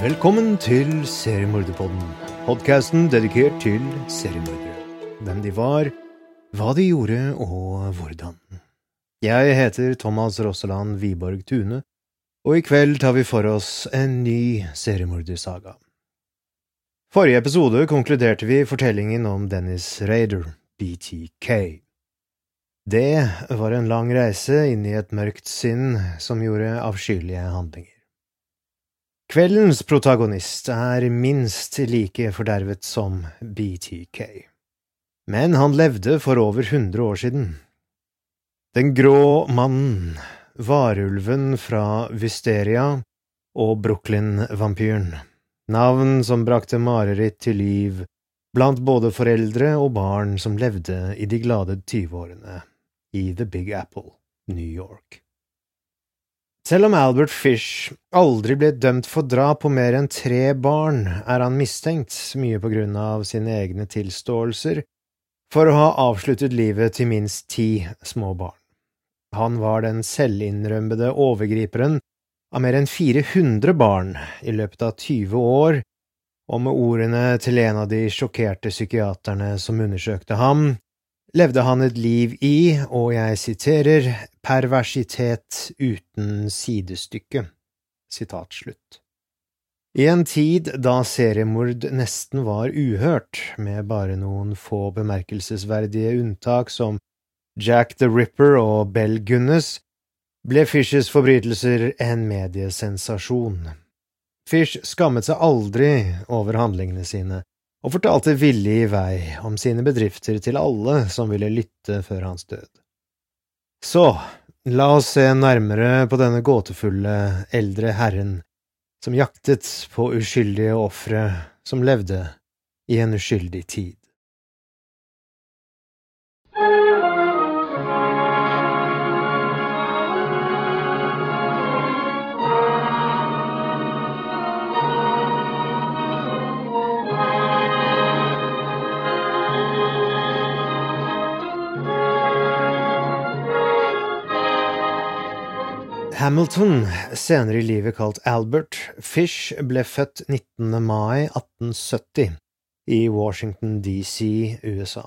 Velkommen til Seriemorderpodden, podkasten dedikert til seriemordere. Hvem de var, hva de gjorde og hvordan. Jeg heter Thomas Rosseland Wiborg Tune, og i kveld tar vi for oss en ny seriemordersaga. Forrige episode konkluderte vi fortellingen om Dennis Raider, BTK. Det var en lang reise inn i et mørkt sinn som gjorde avskyelige handlinger. Kveldens protagonist er minst like fordervet som BTK, men han levde for over hundre år siden. Den grå mannen, varulven fra Vysteria og Brooklyn-vampyren, navn som brakte mareritt til liv blant både foreldre og barn som levde i de glade tyveårene i The Big Apple, New York. Selv om Albert Fish aldri ble dømt for drap på mer enn tre barn, er han mistenkt, mye på grunn av sine egne tilståelser, for å ha avsluttet livet til minst ti små barn. Han var den selvinnrømmede overgriperen av mer enn 400 barn i løpet av 20 år, og med ordene til en av de sjokkerte psykiaterne som undersøkte ham, levde han et liv i, og jeg siterer, perversitet uten sidestykke. Sitat slutt. I en tid da seriemord nesten var uhørt, med bare noen få bemerkelsesverdige unntak som Jack the Ripper og Bell Gunnes, ble Fishes forbrytelser en mediesensasjon. Fish skammet seg aldri over handlingene sine, og fortalte villig i vei om sine bedrifter til alle som ville lytte før hans død. Så, la oss se nærmere på denne gåtefulle eldre herren som jaktet på uskyldige ofre som levde i en uskyldig tid. Hamilton, senere i livet kalt Albert Fish, ble født 19. mai 1870 i Washington DC, USA,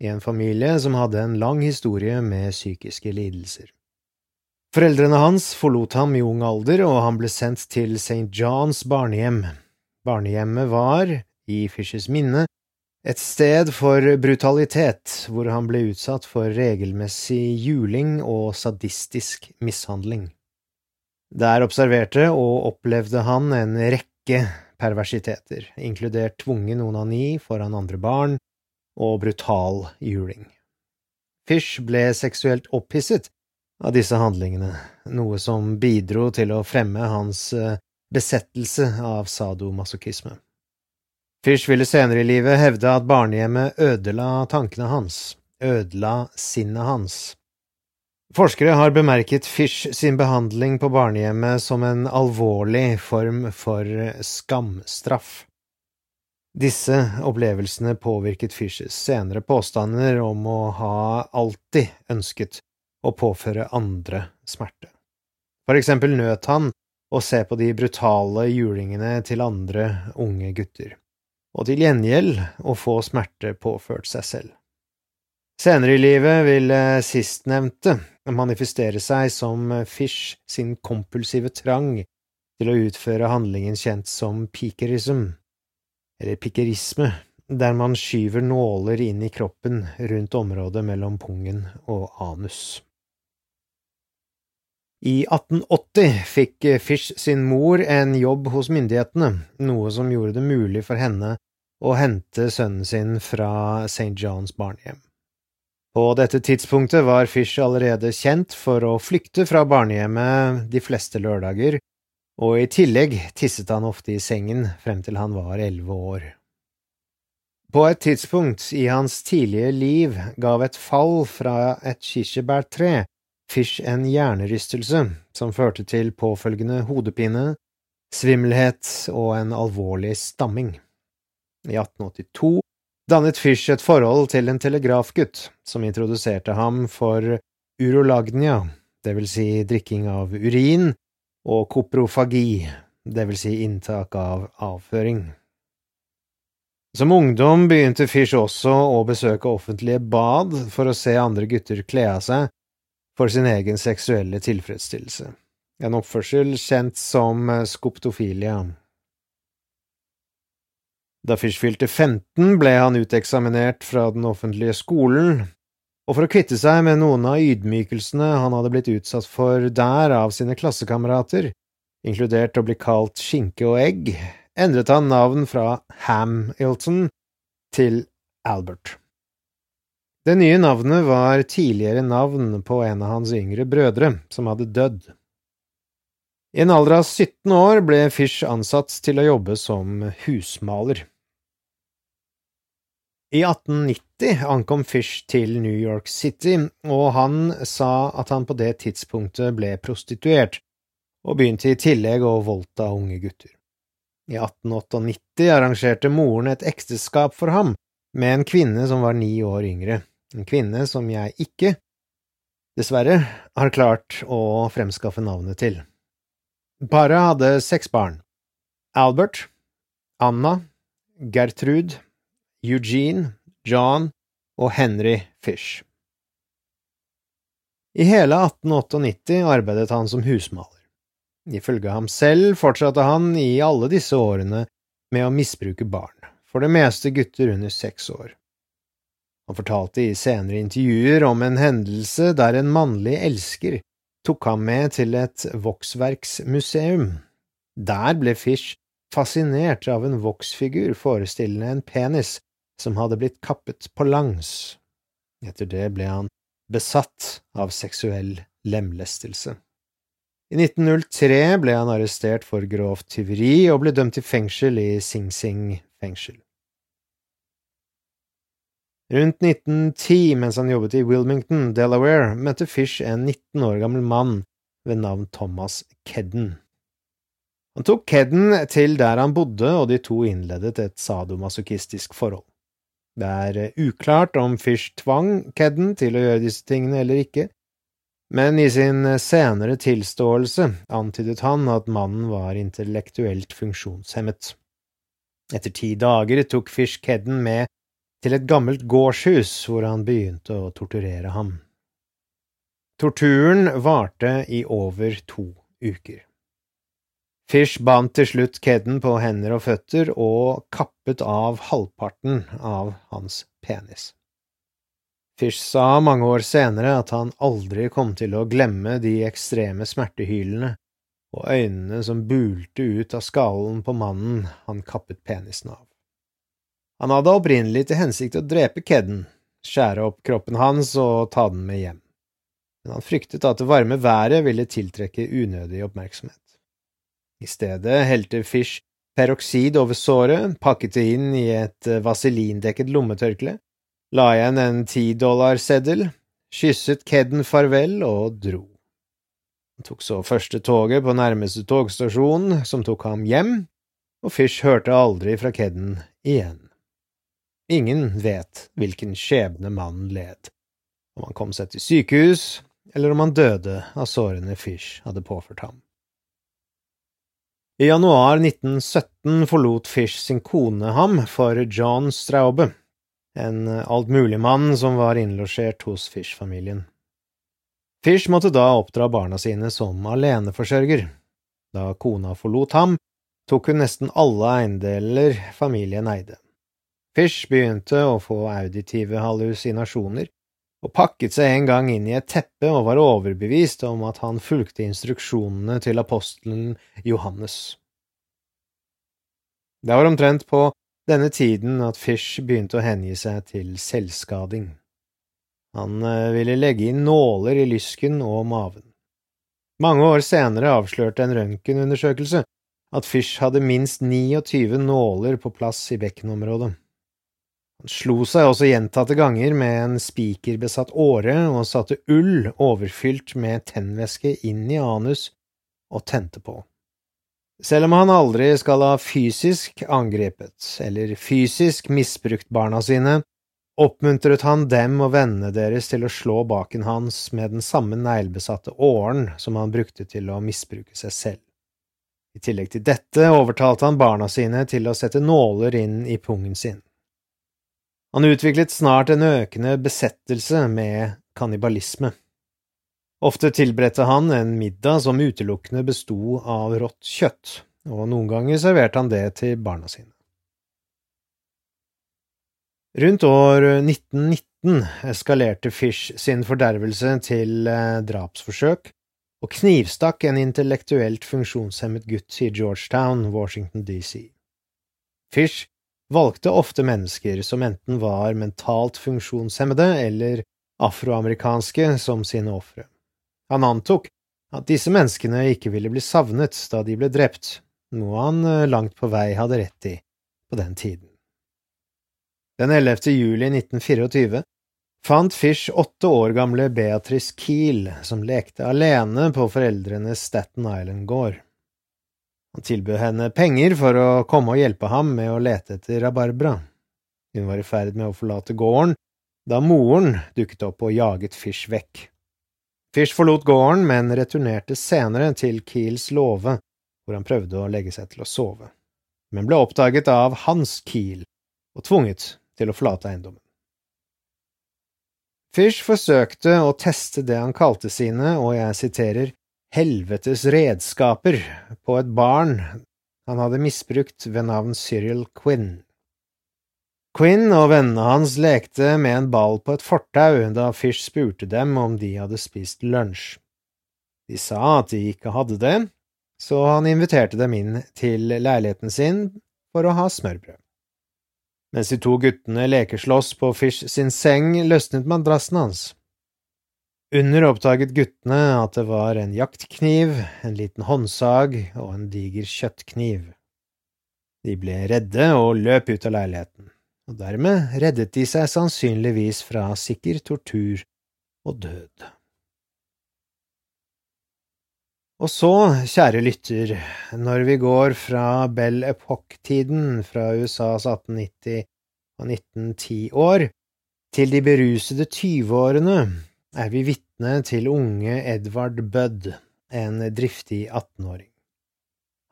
i en familie som hadde en lang historie med psykiske lidelser. Foreldrene hans forlot ham i ung alder, og han ble sendt til St. Johns barnehjem. Barnehjemmet var, i Fishes minne, et sted for brutalitet, hvor han ble utsatt for regelmessig juling og sadistisk mishandling. Der observerte og opplevde han en rekke perversiteter, inkludert tvungen onani foran andre barn og brutal juling. Fish ble seksuelt opphisset av disse handlingene, noe som bidro til å fremme hans eh, besettelse av sadomasochisme. Fish ville senere i livet hevde at barnehjemmet ødela tankene hans, ødela sinnet hans, Forskere har bemerket Fish sin behandling på barnehjemmet som en alvorlig form for skamstraff. Disse opplevelsene påvirket Fishes senere påstander om å ha alltid ønsket å påføre andre smerte. For eksempel nøt han å se på de brutale julingene til andre unge gutter, og til gjengjeld å få smerte påført seg selv. Senere i livet vil sistnevnte manifestere seg som Fish sin kompulsive trang til å utføre handlingen kjent som pikerism, eller pikerisme, der man skyver nåler inn i kroppen rundt området mellom pungen og anus. I 1880 fikk Fish sin mor en jobb hos myndighetene, noe som gjorde det mulig for henne å hente sønnen sin fra St. Johns barnehjem. På dette tidspunktet var Fish allerede kjent for å flykte fra barnehjemmet de fleste lørdager, og i tillegg tisset han ofte i sengen frem til han var elleve år. På et tidspunkt i hans tidlige liv gav et fall fra et kirsebærtre Fish en hjernerystelse som førte til påfølgende hodepine, svimmelhet og en alvorlig stamming. I 1882 dannet Fish et forhold til en telegrafgutt som introduserte ham for urolagnia, det vil si drikking av urin, og koprofagi, det vil si inntak av avføring. Som ungdom begynte Fish også å besøke offentlige bad for å se andre gutter kle av seg for sin egen seksuelle tilfredsstillelse, en oppførsel kjent som skoptofilia. Da Fish fylte 15, ble han uteksaminert fra den offentlige skolen, og for å kvitte seg med noen av ydmykelsene han hadde blitt utsatt for der av sine klassekamerater, inkludert å bli kalt skinke og egg, endret han navn fra Ham-Ilton til Albert. Det nye navnet var tidligere navn på en av hans yngre brødre, som hadde dødd. I en alder av 17 år ble Fish ansatt til å jobbe som husmaler. I 1890 ankom Fish til New York City, og han sa at han på det tidspunktet ble prostituert, og begynte i tillegg å voldta unge gutter. I 1898 arrangerte moren et ekteskap for ham med en kvinne som var ni år yngre, en kvinne som jeg ikke, dessverre, har klart å fremskaffe navnet til. Paret hadde seks barn. Albert, Anna, Gertrud, Eugene, John og Henry Fish. I hele 1898 arbeidet han som husmaler. Ifølge ham selv fortsatte han i alle disse årene med å misbruke barn, for det meste gutter under seks år. Han fortalte i senere intervjuer om en hendelse der en mannlig elsker tok ham med til et voksverksmuseum. Der ble Fish fascinert av en voksfigur forestillende en penis som hadde blitt kappet på langs. Etter det ble han besatt av seksuell lemlestelse. I 1903 ble han arrestert for grovt tyveri og ble dømt til fengsel i Sing Sing fengsel. Rundt 1910, mens han jobbet i Wilmington, Delaware, møtte Fish en 19 år gammel mann ved navn Thomas Kedden. Han tok Kedden til der han bodde, og de to innledet et sadomasochistisk forhold. Det er eh, uklart om Fish tvang Kedden til å gjøre disse tingene eller ikke, men i sin eh, senere tilståelse antydet han at mannen var intellektuelt funksjonshemmet. Etter ti dager tok Fish Kedden med til et gammelt gårdshus hvor han begynte å torturere ham. Torturen varte i over to uker. Fish bandt til slutt Kedden på hender og føtter og kappet av halvparten av hans penis. Fish sa mange år senere at han aldri kom til å glemme de ekstreme smertehylene og øynene som bulte ut av skallen på mannen han kappet penisen av. Han hadde opprinnelig til hensikt å drepe Kedden, skjære opp kroppen hans og ta den med hjem, men han fryktet at det varme været ville tiltrekke unødig oppmerksomhet. I stedet helte Fish peroksid over såret, pakket det inn i et eh, vaselindekket lommetørkle, la igjen en tidollarseddel, kysset Kedden farvel og dro. Han tok så første toget på nærmeste togstasjon, som tok ham hjem, og Fish hørte aldri fra Kedden igjen. Ingen vet hvilken skjebne mannen led, om han kom seg til sykehus, eller om han døde av sårene Fish hadde påført ham. I januar 1917 forlot Fish sin kone ham for John Straube, en altmuligmann som var innlosjert hos Fish-familien. Fish måtte da oppdra barna sine som aleneforsørger. Da kona forlot ham, tok hun nesten alle eiendeler familien eide. Fish begynte å få auditive hallusinasjoner, og pakket seg en gang inn i et teppe og var overbevist om at han fulgte instruksjonene til apostelen Johannes. Det var omtrent på denne tiden at Fish begynte å hengi seg til selvskading. Han eh, ville legge inn nåler i lysken og maven. Mange år senere avslørte en røntgenundersøkelse at Fish hadde minst 29 nåler på plass i bekkenområdet. Han slo seg også gjentatte ganger med en spikerbesatt åre og satte ull overfylt med tennvæske inn i anus og tente på. Selv om han aldri skal ha fysisk angrepet eller fysisk misbrukt barna sine, oppmuntret han dem og vennene deres til å slå baken hans med den samme neglebesatte åren som han brukte til å misbruke seg selv. I tillegg til dette overtalte han barna sine til å sette nåler inn i pungen sin. Han utviklet snart en økende besettelse med kannibalisme. Ofte tilberedte han en middag som utelukkende besto av rått kjøtt, og noen ganger serverte han det til barna sine. Rundt år 1919 eskalerte Fish sin fordervelse til eh, drapsforsøk og knivstakk en intellektuelt funksjonshemmet gutt i Georgetown, Washington DC. Fish valgte ofte mennesker som enten var mentalt funksjonshemmede eller afroamerikanske som sine ofre. Han antok at disse menneskene ikke ville bli savnet da de ble drept, noe han eh, langt på vei hadde rett i på den tiden. Den 11. juli 1924 fant Fish åtte år gamle Beatrice Kiel, som lekte alene på foreldrenes Staten Island-gård. Han tilbød henne penger for å komme og hjelpe ham med å lete etter rabarbra. Hun var i ferd med å forlate gården da moren dukket opp og jaget Fish vekk. Fish forlot gården, men returnerte senere til Kiels låve, hvor han prøvde å legge seg til å sove, men ble oppdaget av Hans Kiel og tvunget til å forlate eiendommen. Fish forsøkte å teste det han kalte sine, og jeg siterer, helvetes redskaper på et barn han hadde misbrukt ved navn Cyril Quinn. Quinn og vennene hans lekte med en ball på et fortau da Fish spurte dem om de hadde spist lunsj. De sa at de ikke hadde det, så han inviterte dem inn til leiligheten sin for å ha smørbrød. Mens de to guttene lekeslåss på Fish sin seng, løsnet madrassen hans. Under oppdaget guttene at det var en jaktkniv, en liten håndsag og en diger kjøttkniv. De ble redde og løp ut av leiligheten, og dermed reddet de seg sannsynligvis fra sikker tortur og død. Og så, kjære lytter, når vi går fra Belle Epoque-tiden fra USAs 1890- og 1910-år til de berusede tyveårene, er vi vitne til unge Edvard Budd, en driftig 18-åring.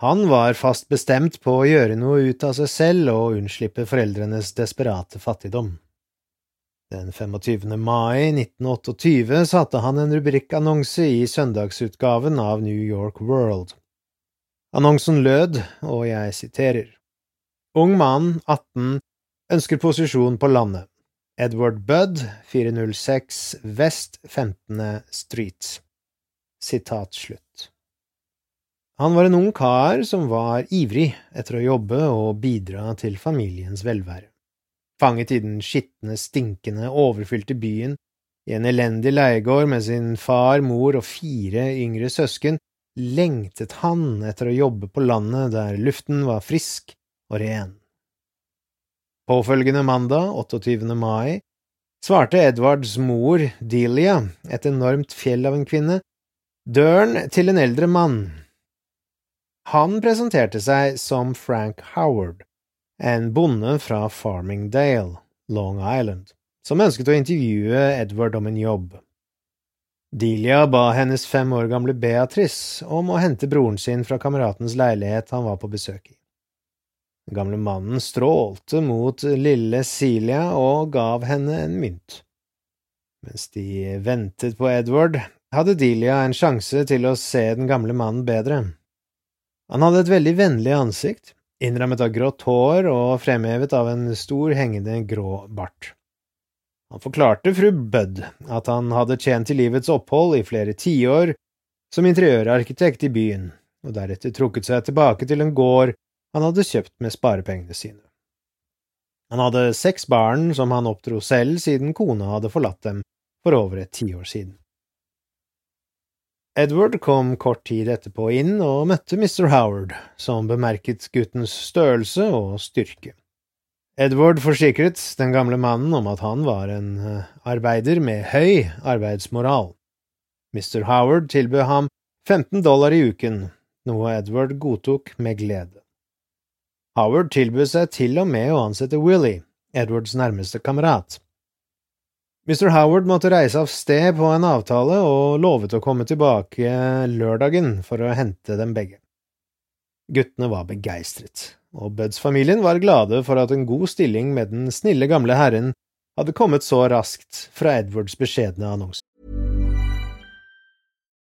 Han var fast bestemt på å gjøre noe ut av seg selv og unnslippe foreldrenes desperate fattigdom. Den 25. mai 1928 satte han en rubrikkannonse i søndagsutgaven av New York World. Annonsen lød, og jeg siterer, Ung mann, 18, ønsker posisjon på landet. Edward Budd, 406 West 15. Street. Sitat slutt. Han var en ung kar som var ivrig etter å jobbe og bidra til familiens velvære fanget i den skitne, stinkende, overfylte byen, i en elendig leiegård med sin far, mor og fire yngre søsken, lengtet han etter å jobbe på landet der luften var frisk og ren. Påfølgende mandag, 28. mai, svarte Edvards mor, Delia, et enormt fjell av en kvinne, døren til en eldre mann. Han presenterte seg som Frank Howard, en bonde fra Farmingdale, Long Island, som ønsket å intervjue Edward om en jobb. Delia ba hennes fem år gamle Beatrice om å hente broren sin fra kameratens leilighet han var på besøk i. Den gamle mannen strålte mot lille Celia og gav henne en mynt. Mens de ventet på Edward, hadde Delia en sjanse til å se den gamle mannen bedre. Han hadde et veldig vennlig ansikt, innrammet av grått hår og fremhevet av en stor, hengende grå bart. Han forklarte fru Budd at han hadde tjent til livets opphold i flere tiår som interiørarkitekt i byen, og deretter trukket seg tilbake til en gård han hadde kjøpt med sparepengene sine. Han hadde seks barn som han oppdro selv siden kona hadde forlatt dem for over et tiår siden. Edward kom kort tid etterpå inn og møtte Mr. Howard, som bemerket guttens størrelse og styrke. Edward forsikret den gamle mannen om at han var en eh, arbeider med høy arbeidsmoral. Mr. Howard tilbød ham 15 dollar i uken, noe Edward godtok med glede. Howard tilbød seg til og med å ansette Willy, Edwards nærmeste kamerat. Mr. Howard måtte reise av sted på en avtale og lovet å komme tilbake lørdagen for å hente dem begge. Guttene var begeistret, og Buds-familien var glade for at en god stilling med den snille gamle herren hadde kommet så raskt fra Edwards beskjedne annonse.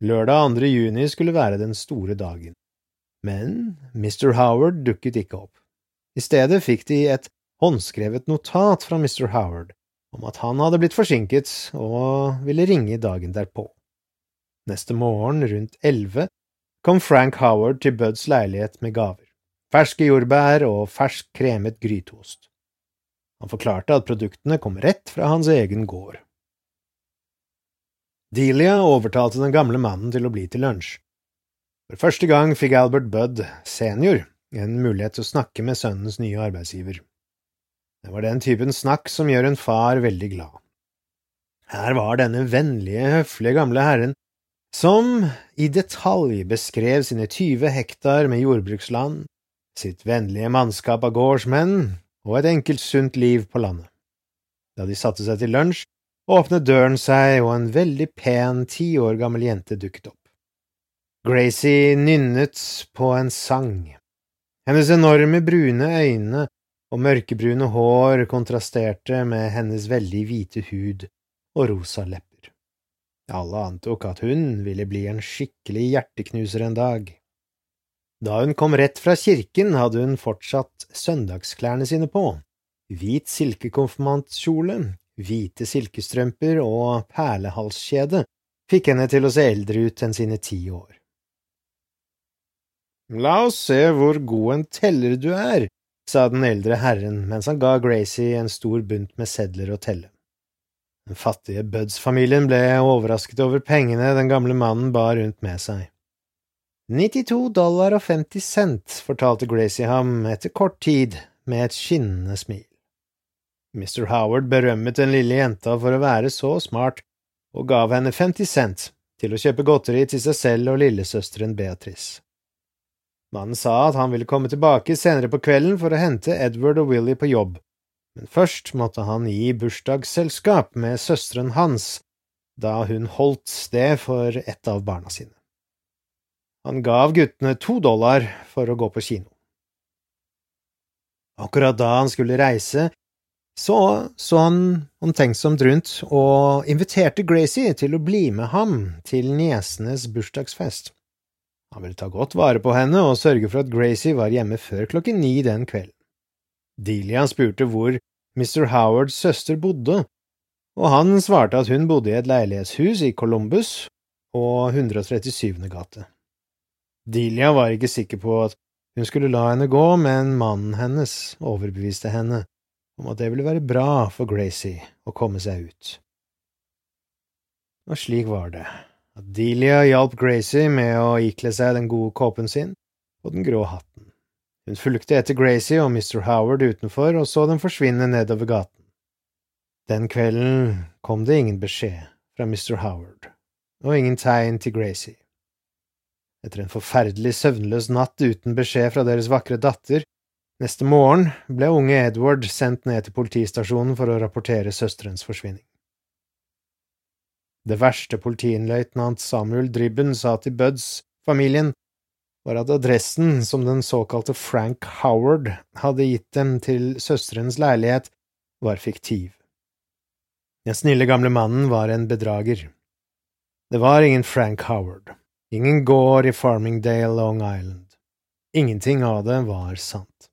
Lørdag 2. juni skulle være den store dagen, men Mr. Howard dukket ikke opp. I stedet fikk de et håndskrevet notat fra Mr. Howard om at han hadde blitt forsinket og ville ringe dagen derpå. Neste morgen rundt elleve kom Frank Howard til Buds leilighet med gaver, ferske jordbær og fersk kremet gryteost. Han forklarte at produktene kom rett fra hans egen gård. Delia overtalte den gamle mannen til å bli til lunsj. For første gang fikk Albert Budd senior en mulighet til å snakke med sønnens nye arbeidsgiver. Det var den typen snakk som gjør en far veldig glad. Her var denne vennlige, høflige gamle herren som i detalj beskrev sine tyve hektar med jordbruksland, sitt vennlige mannskap av gårdsmenn og et enkelt sunt liv på landet. Da de satte seg til lunsj, åpnet døren seg, og en veldig pen, ti år gammel jente dukket opp. Gracie nynnet på en sang. Hennes enorme brune øyne og mørkebrune hår kontrasterte med hennes veldig hvite hud og rosa lepper. Alle antok at hun ville bli en skikkelig hjerteknuser en dag. Da hun kom rett fra kirken, hadde hun fortsatt søndagsklærne sine på, hvit silkekonfirmantkjole, hvite silkestrømper og perlehalskjede fikk henne til å se eldre ut enn sine ti år. La oss se hvor god en teller du er, sa den eldre herren mens han ga Gracie en stor bunt med sedler å telle. Den fattige Buds-familien ble overrasket over pengene den gamle mannen bar rundt med seg. 92 dollar og 50 cent, fortalte Gracie ham etter kort tid med et skinnende smil. Mr. Howard berømmet den lille jenta for å være så smart, og gav henne 50 cent til å kjøpe godteri til seg selv og lillesøsteren Beatrice. Mannen sa at han ville komme tilbake senere på kvelden for å hente Edward og Willy på jobb, men først måtte han gi bursdagsselskap med søsteren hans da hun holdt sted for et av barna sine. Han gav guttene to dollar for å gå på kino. Akkurat da han skulle reise, så så han omtenksomt rundt og inviterte Gracie til å bli med ham til niesenes bursdagsfest. Han ville ta godt vare på henne og sørge for at Gracie var hjemme før klokken ni den kvelden. Delia spurte hvor Mr. Howards søster bodde, og han svarte at hun bodde i et leilighetshus i Columbus og 137. gate. Delia var ikke sikker på at hun skulle la henne gå, men mannen hennes overbeviste henne om at det ville være bra for Gracie å komme seg ut. Og slik var det, at Delia hjalp Gracie med å ikle seg den gode kåpen sin og den grå hatten. Hun fulgte etter Gracie og Mr. Howard utenfor og så dem forsvinne nedover gaten. Den kvelden kom det ingen beskjed fra Mr. Howard, og ingen tegn til Gracie. Etter en forferdelig søvnløs natt uten beskjed fra deres vakre datter, neste morgen ble unge Edward sendt ned til politistasjonen for å rapportere søsterens forsvinning. Det verste politiinnløytnant Samuel Dribben sa til Buds-familien, var at adressen som den såkalte Frank Howard hadde gitt dem til søsterens leilighet, var fiktiv. Den snille gamle mannen var en bedrager. Det var ingen Frank Howard, ingen gård i Farmingdale, Long Island. Ingenting av det var sant.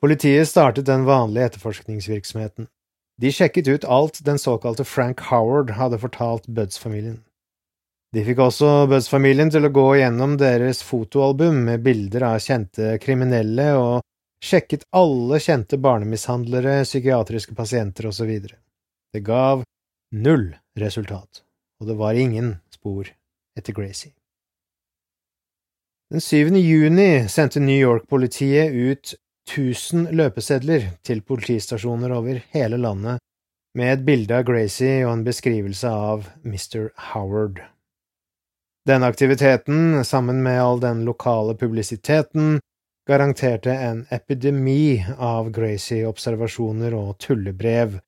Politiet startet den vanlige etterforskningsvirksomheten. De sjekket ut alt den såkalte Frank Howard hadde fortalt Buds-familien. De fikk også Buds-familien til å gå gjennom deres fotoalbum med bilder av kjente kriminelle og sjekket alle kjente barnemishandlere, psykiatriske pasienter osv. Det gav null resultat, og det var ingen spor etter Gracie. Den 7. juni sendte New York-politiet ut 1000 løpesedler til politistasjoner over hele landet med et bilde av Gracie og en beskrivelse av Mr. Howard. Denne aktiviteten, sammen med all den lokale publisiteten, garanterte en epidemi av Gracie-observasjoner og tullebrev,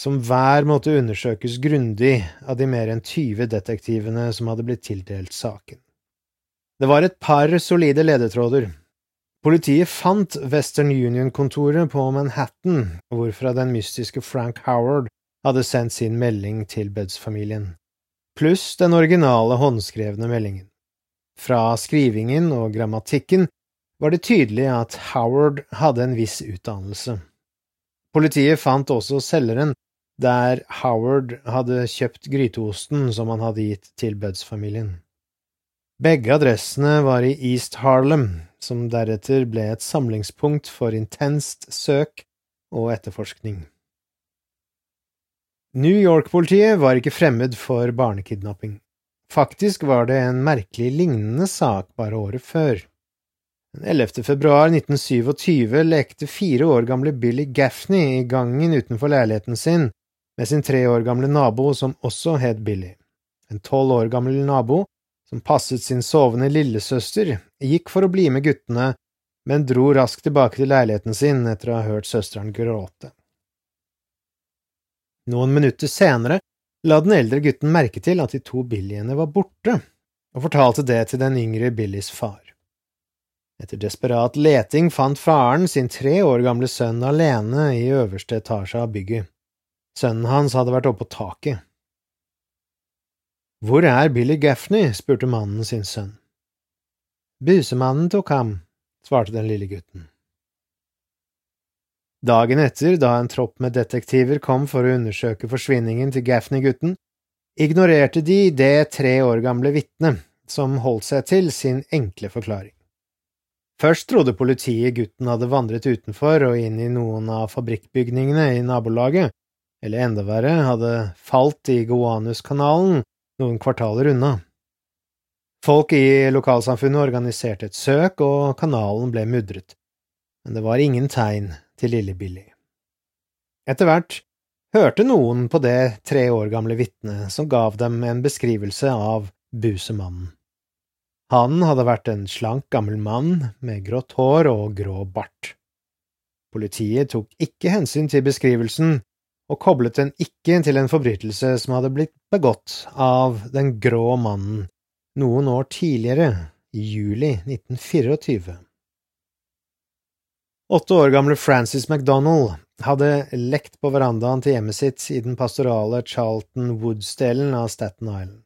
som hver måtte undersøkes grundig av de mer enn 20 detektivene som hadde blitt tildelt saken. Det var et par solide ledetråder, Politiet fant Western Union-kontoret på Manhattan, hvorfra den mystiske Frank Howard hadde sendt sin melding til Buds-familien, pluss den originale håndskrevne meldingen. Fra skrivingen og grammatikken var det tydelig at Howard hadde en viss utdannelse. Politiet fant også selgeren der Howard hadde kjøpt gryteosten som han hadde gitt til Buds-familien. Begge adressene var i East Harlem, som deretter ble et samlingspunkt for intenst søk og etterforskning. New York-politiet var ikke fremmed for barnekidnapping. Faktisk var det en merkelig lignende sak bare året før. Den 11. februar 1927 lekte fire år gamle Billy Gaffney i gangen utenfor leiligheten sin med sin tre år gamle nabo som også het Billy. En tolv år gammel nabo som passet sin sovende lillesøster, gikk for å bli med guttene, men dro raskt tilbake til leiligheten sin etter å ha hørt søsteren gråte. Noen minutter senere la den eldre gutten merke til at de to Billyene var borte, og fortalte det til den yngre Billys far. Etter desperat leting fant faren sin tre år gamle sønn alene i øverste etasje av bygget. Sønnen hans hadde vært oppe på taket. Hvor er Billy Gaffney? spurte mannen sin sønn. Busemannen tok ham, svarte den lille gutten. Dagen etter, da en tropp med detektiver kom for å undersøke forsvinningen til Gaffney-gutten, ignorerte de det tre år gamle vitnet, som holdt seg til sin enkle forklaring. Først trodde politiet gutten hadde vandret utenfor og inn i noen av fabrikkbygningene i nabolaget, eller enda verre, hadde falt i Goanus-kanalen noen kvartaler unna. Folk i lokalsamfunnet organiserte et søk, og kanalen ble mudret, men det var ingen tegn til lille Billy. Etter hvert hørte noen på det tre år gamle vitnet som gav dem en beskrivelse av busemannen. Han hadde vært en slank, gammel mann med grått hår og grå bart. Politiet tok ikke hensyn til beskrivelsen, og koblet den ikke til en forbrytelse som hadde blitt begått av den grå mannen noen år tidligere, i juli 1924. Åtte år gamle Francis MacDonald hadde lekt på verandaen til hjemmet sitt i den pastorale Charlton Woods-delen av Staten Island.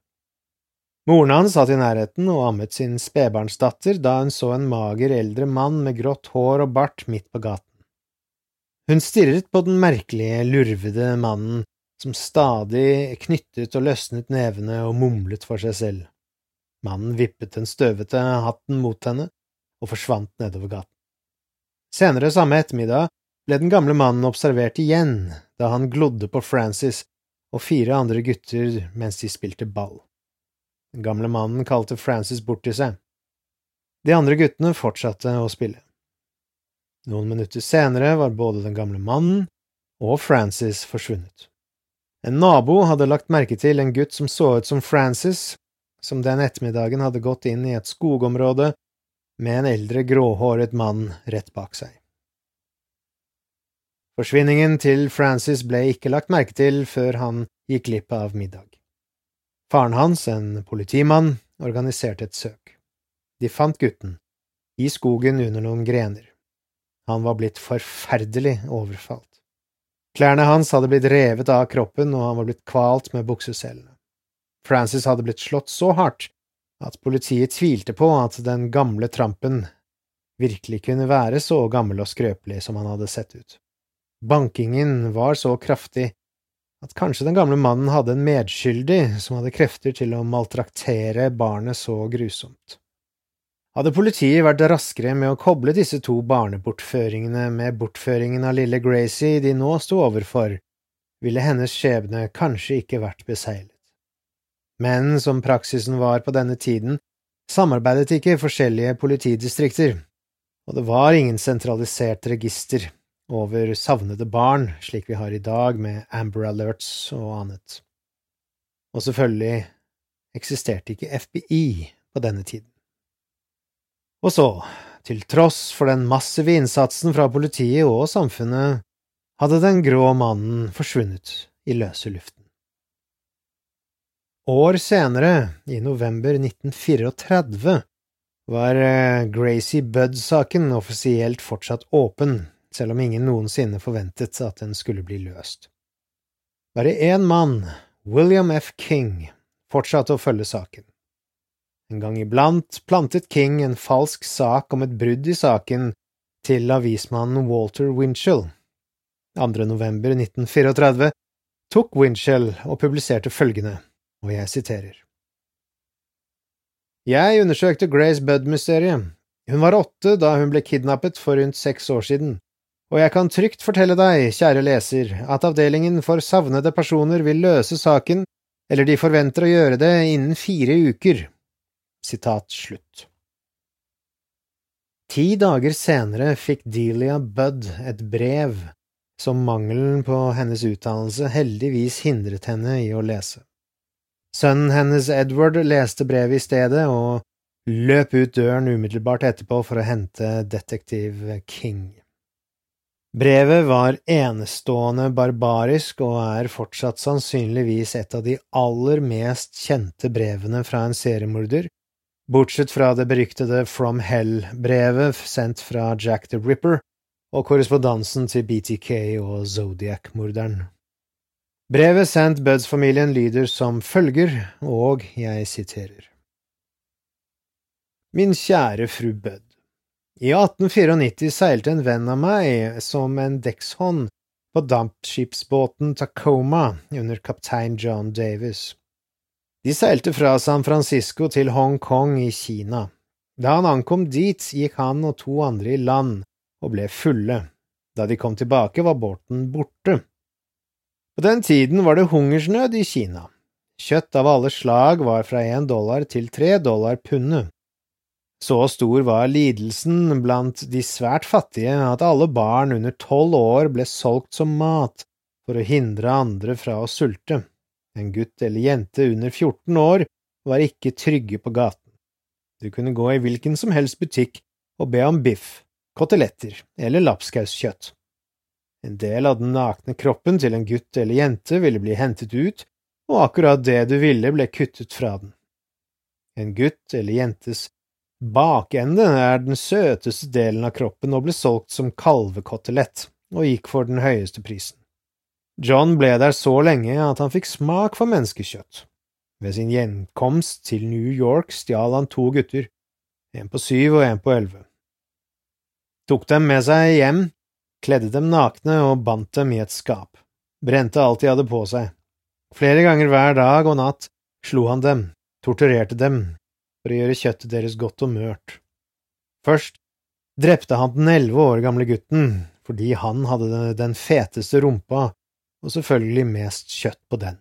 Moren hans satt i nærheten og ammet sin spedbarnsdatter da hun så en mager eldre mann med grått hår og bart midt på gaten. Hun stirret på den merkelige, lurvede mannen som stadig knyttet og løsnet nevene og mumlet for seg selv. Mannen vippet den støvete hatten mot henne og forsvant nedover gaten. Senere samme ettermiddag ble den gamle mannen observert igjen da han glodde på Francis og fire andre gutter mens de spilte ball. Den gamle mannen kalte Francis bort til seg. De andre guttene fortsatte å spille. Noen minutter senere var både den gamle mannen og Francis forsvunnet. En nabo hadde lagt merke til en gutt som så ut som Francis, som den ettermiddagen hadde gått inn i et skogområde med en eldre gråhåret mann rett bak seg. Forsvinningen til Francis ble ikke lagt merke til før han gikk glipp av middag. Faren hans, en politimann, organiserte et søk. De fant gutten, i skogen under noen grener. Han var blitt forferdelig overfalt. Klærne hans hadde blitt revet av kroppen, og han var blitt kvalt med bukseselene. Francis hadde blitt slått så hardt at politiet tvilte på at den gamle trampen virkelig kunne være så gammel og skrøpelig som han hadde sett ut. Bankingen var så kraftig at kanskje den gamle mannen hadde en medskyldig som hadde krefter til å maltraktere barnet så grusomt. Hadde politiet vært raskere med å koble disse to barnebortføringene med bortføringen av lille Gracie de nå sto overfor, ville hennes skjebne kanskje ikke vært beseglet. Men som praksisen var på denne tiden, samarbeidet ikke forskjellige politidistrikter, og det var ingen sentralisert register over savnede barn, slik vi har i dag med Amber Alerts og annet. Og selvfølgelig eksisterte ikke FBI på denne tiden. Og så, til tross for den massive innsatsen fra politiet og samfunnet, hadde den grå mannen forsvunnet i løse luften. År senere, i november 1934, var eh, Gracie Budd-saken offisielt fortsatt åpen, selv om ingen noensinne forventet at den skulle bli løst. Bare én mann, William F. King, fortsatte å følge saken. En gang iblant plantet King en falsk sak om et brudd i saken til avismannen Walter Winchell. 2. november 1934 tok Winchell og publiserte følgende, og jeg siterer. Jeg undersøkte Grace Budd-mysteriet. Hun var åtte da hun ble kidnappet for rundt seks år siden, og jeg kan trygt fortelle deg, kjære leser, at avdelingen for savnede personer vil løse saken, eller de forventer å gjøre det innen fire uker. Sitat slutt. Ti dager senere fikk Delia Budd et brev som mangelen på hennes utdannelse heldigvis hindret henne i å lese. Sønnen hennes Edward leste brevet i stedet og løp ut døren umiddelbart etterpå for å hente detektiv King. Brevet var enestående barbarisk og er fortsatt sannsynligvis et av de aller mest kjente brevene fra en seriemorder bortsett fra det beryktede From Hell-brevet sendt fra Jack the Ripper og korrespondansen til BTK og Zodiac-morderen. Brevet sendt Buds-familien lyder som følger, og jeg siterer. Min kjære fru Bud. I 1894 seilte en venn av meg som en dekkshånd på dampskipsbåten Tacoma under kaptein John Davis. De seilte fra San Francisco til Hongkong i Kina. Da han ankom dit, gikk han og to andre i land og ble fulle. Da de kom tilbake, var båten borte. På den tiden var det hungersnød i Kina. Kjøtt av alle slag var fra én dollar til tre dollar pundet. Så stor var lidelsen blant de svært fattige at alle barn under tolv år ble solgt som mat for å hindre andre fra å sulte. En gutt eller jente under 14 år var ikke trygge på gaten. Du kunne gå i hvilken som helst butikk og be om biff, koteletter eller lapskauskjøtt. En del av den nakne kroppen til en gutt eller jente ville bli hentet ut, og akkurat det du ville ble kuttet fra den. En gutt eller jentes bakende er den søteste delen av kroppen og ble solgt som kalvekotelett, og gikk for den høyeste prisen. John ble der så lenge at han fikk smak for menneskekjøtt. Ved sin gjenkomst til New York stjal han to gutter, en på syv og en på elleve. Tok dem med seg hjem, kledde dem nakne og bandt dem i et skap. brente alt de hadde på seg. Flere ganger hver dag og natt slo han dem, torturerte dem, for å gjøre kjøttet deres godt og mørt. Først drepte han den elleve år gamle gutten fordi han hadde den feteste rumpa og selvfølgelig mest kjøtt på den.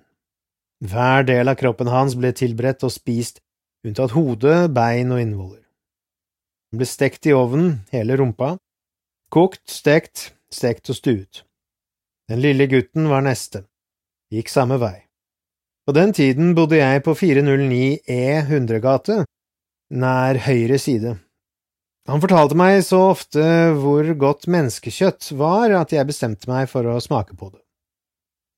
Hver del av kroppen hans ble tilberedt og spist, unntatt hode, bein og innvoller. Den ble stekt i ovnen, hele rumpa, kokt, stekt, stekt og stuet. Den lille gutten var neste, gikk samme vei. På den tiden bodde jeg på 409 E Hundregate, nær høyre side. Han fortalte meg så ofte hvor godt menneskekjøtt var at jeg bestemte meg for å smake på det.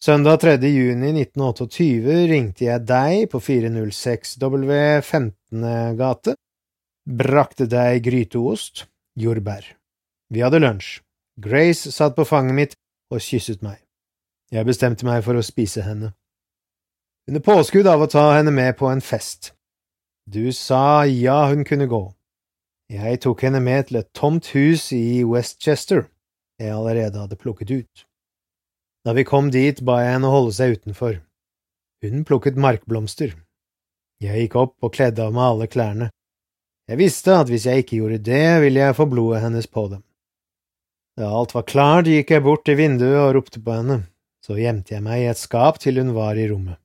Søndag 3. juni 1928 ringte jeg deg på 406 W 15. gate, brakte deg gryteost, jordbær. Vi hadde lunsj. Grace satt på fanget mitt og kysset meg. Jeg bestemte meg for å spise henne. Under påskudd av å ta henne med på en fest. Du sa ja, hun kunne gå. Jeg tok henne med til et tomt hus i Westchester jeg allerede hadde plukket ut. Da vi kom dit, ba jeg henne holde seg utenfor. Hun plukket markblomster. Jeg gikk opp og kledde av meg alle klærne. Jeg visste at hvis jeg ikke gjorde det, ville jeg få blodet hennes på dem. Da alt var klart, gikk jeg bort til vinduet og ropte på henne, så gjemte jeg meg i et skap til hun var i rommet.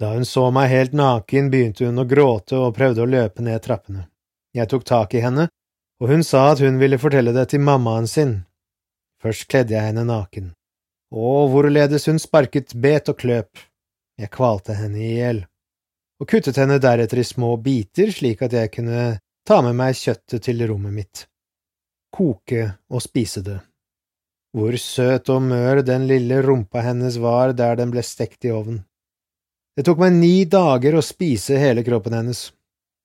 Da hun så meg helt naken, begynte hun å gråte og prøvde å løpe ned trappene. Jeg tok tak i henne, og hun sa at hun ville fortelle det til mammaen sin. Først kledde jeg henne naken og hvorledes hun sparket bet og kløp. Jeg kvalte henne i hjel, og kuttet henne deretter i små biter slik at jeg kunne ta med meg kjøttet til rommet mitt, koke og spise det. Hvor søt og mør den lille rumpa hennes var der den ble stekt i ovnen. Det tok meg ni dager å spise hele kroppen hennes.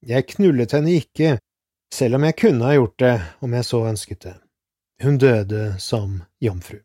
Jeg knullet henne ikke, selv om jeg kunne ha gjort det om jeg så ønsket det. Hun døde som jomfru.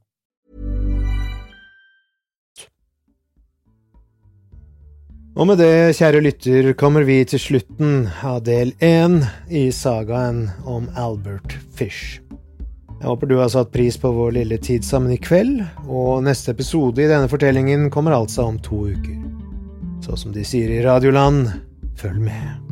Og med det, kjære lytter, kommer vi til slutten av del én i sagaen om Albert Fish. Jeg håper du har satt pris på vår lille tid sammen i kveld, og neste episode i denne fortellingen kommer altså om to uker. Så som de sier i Radioland, følg med.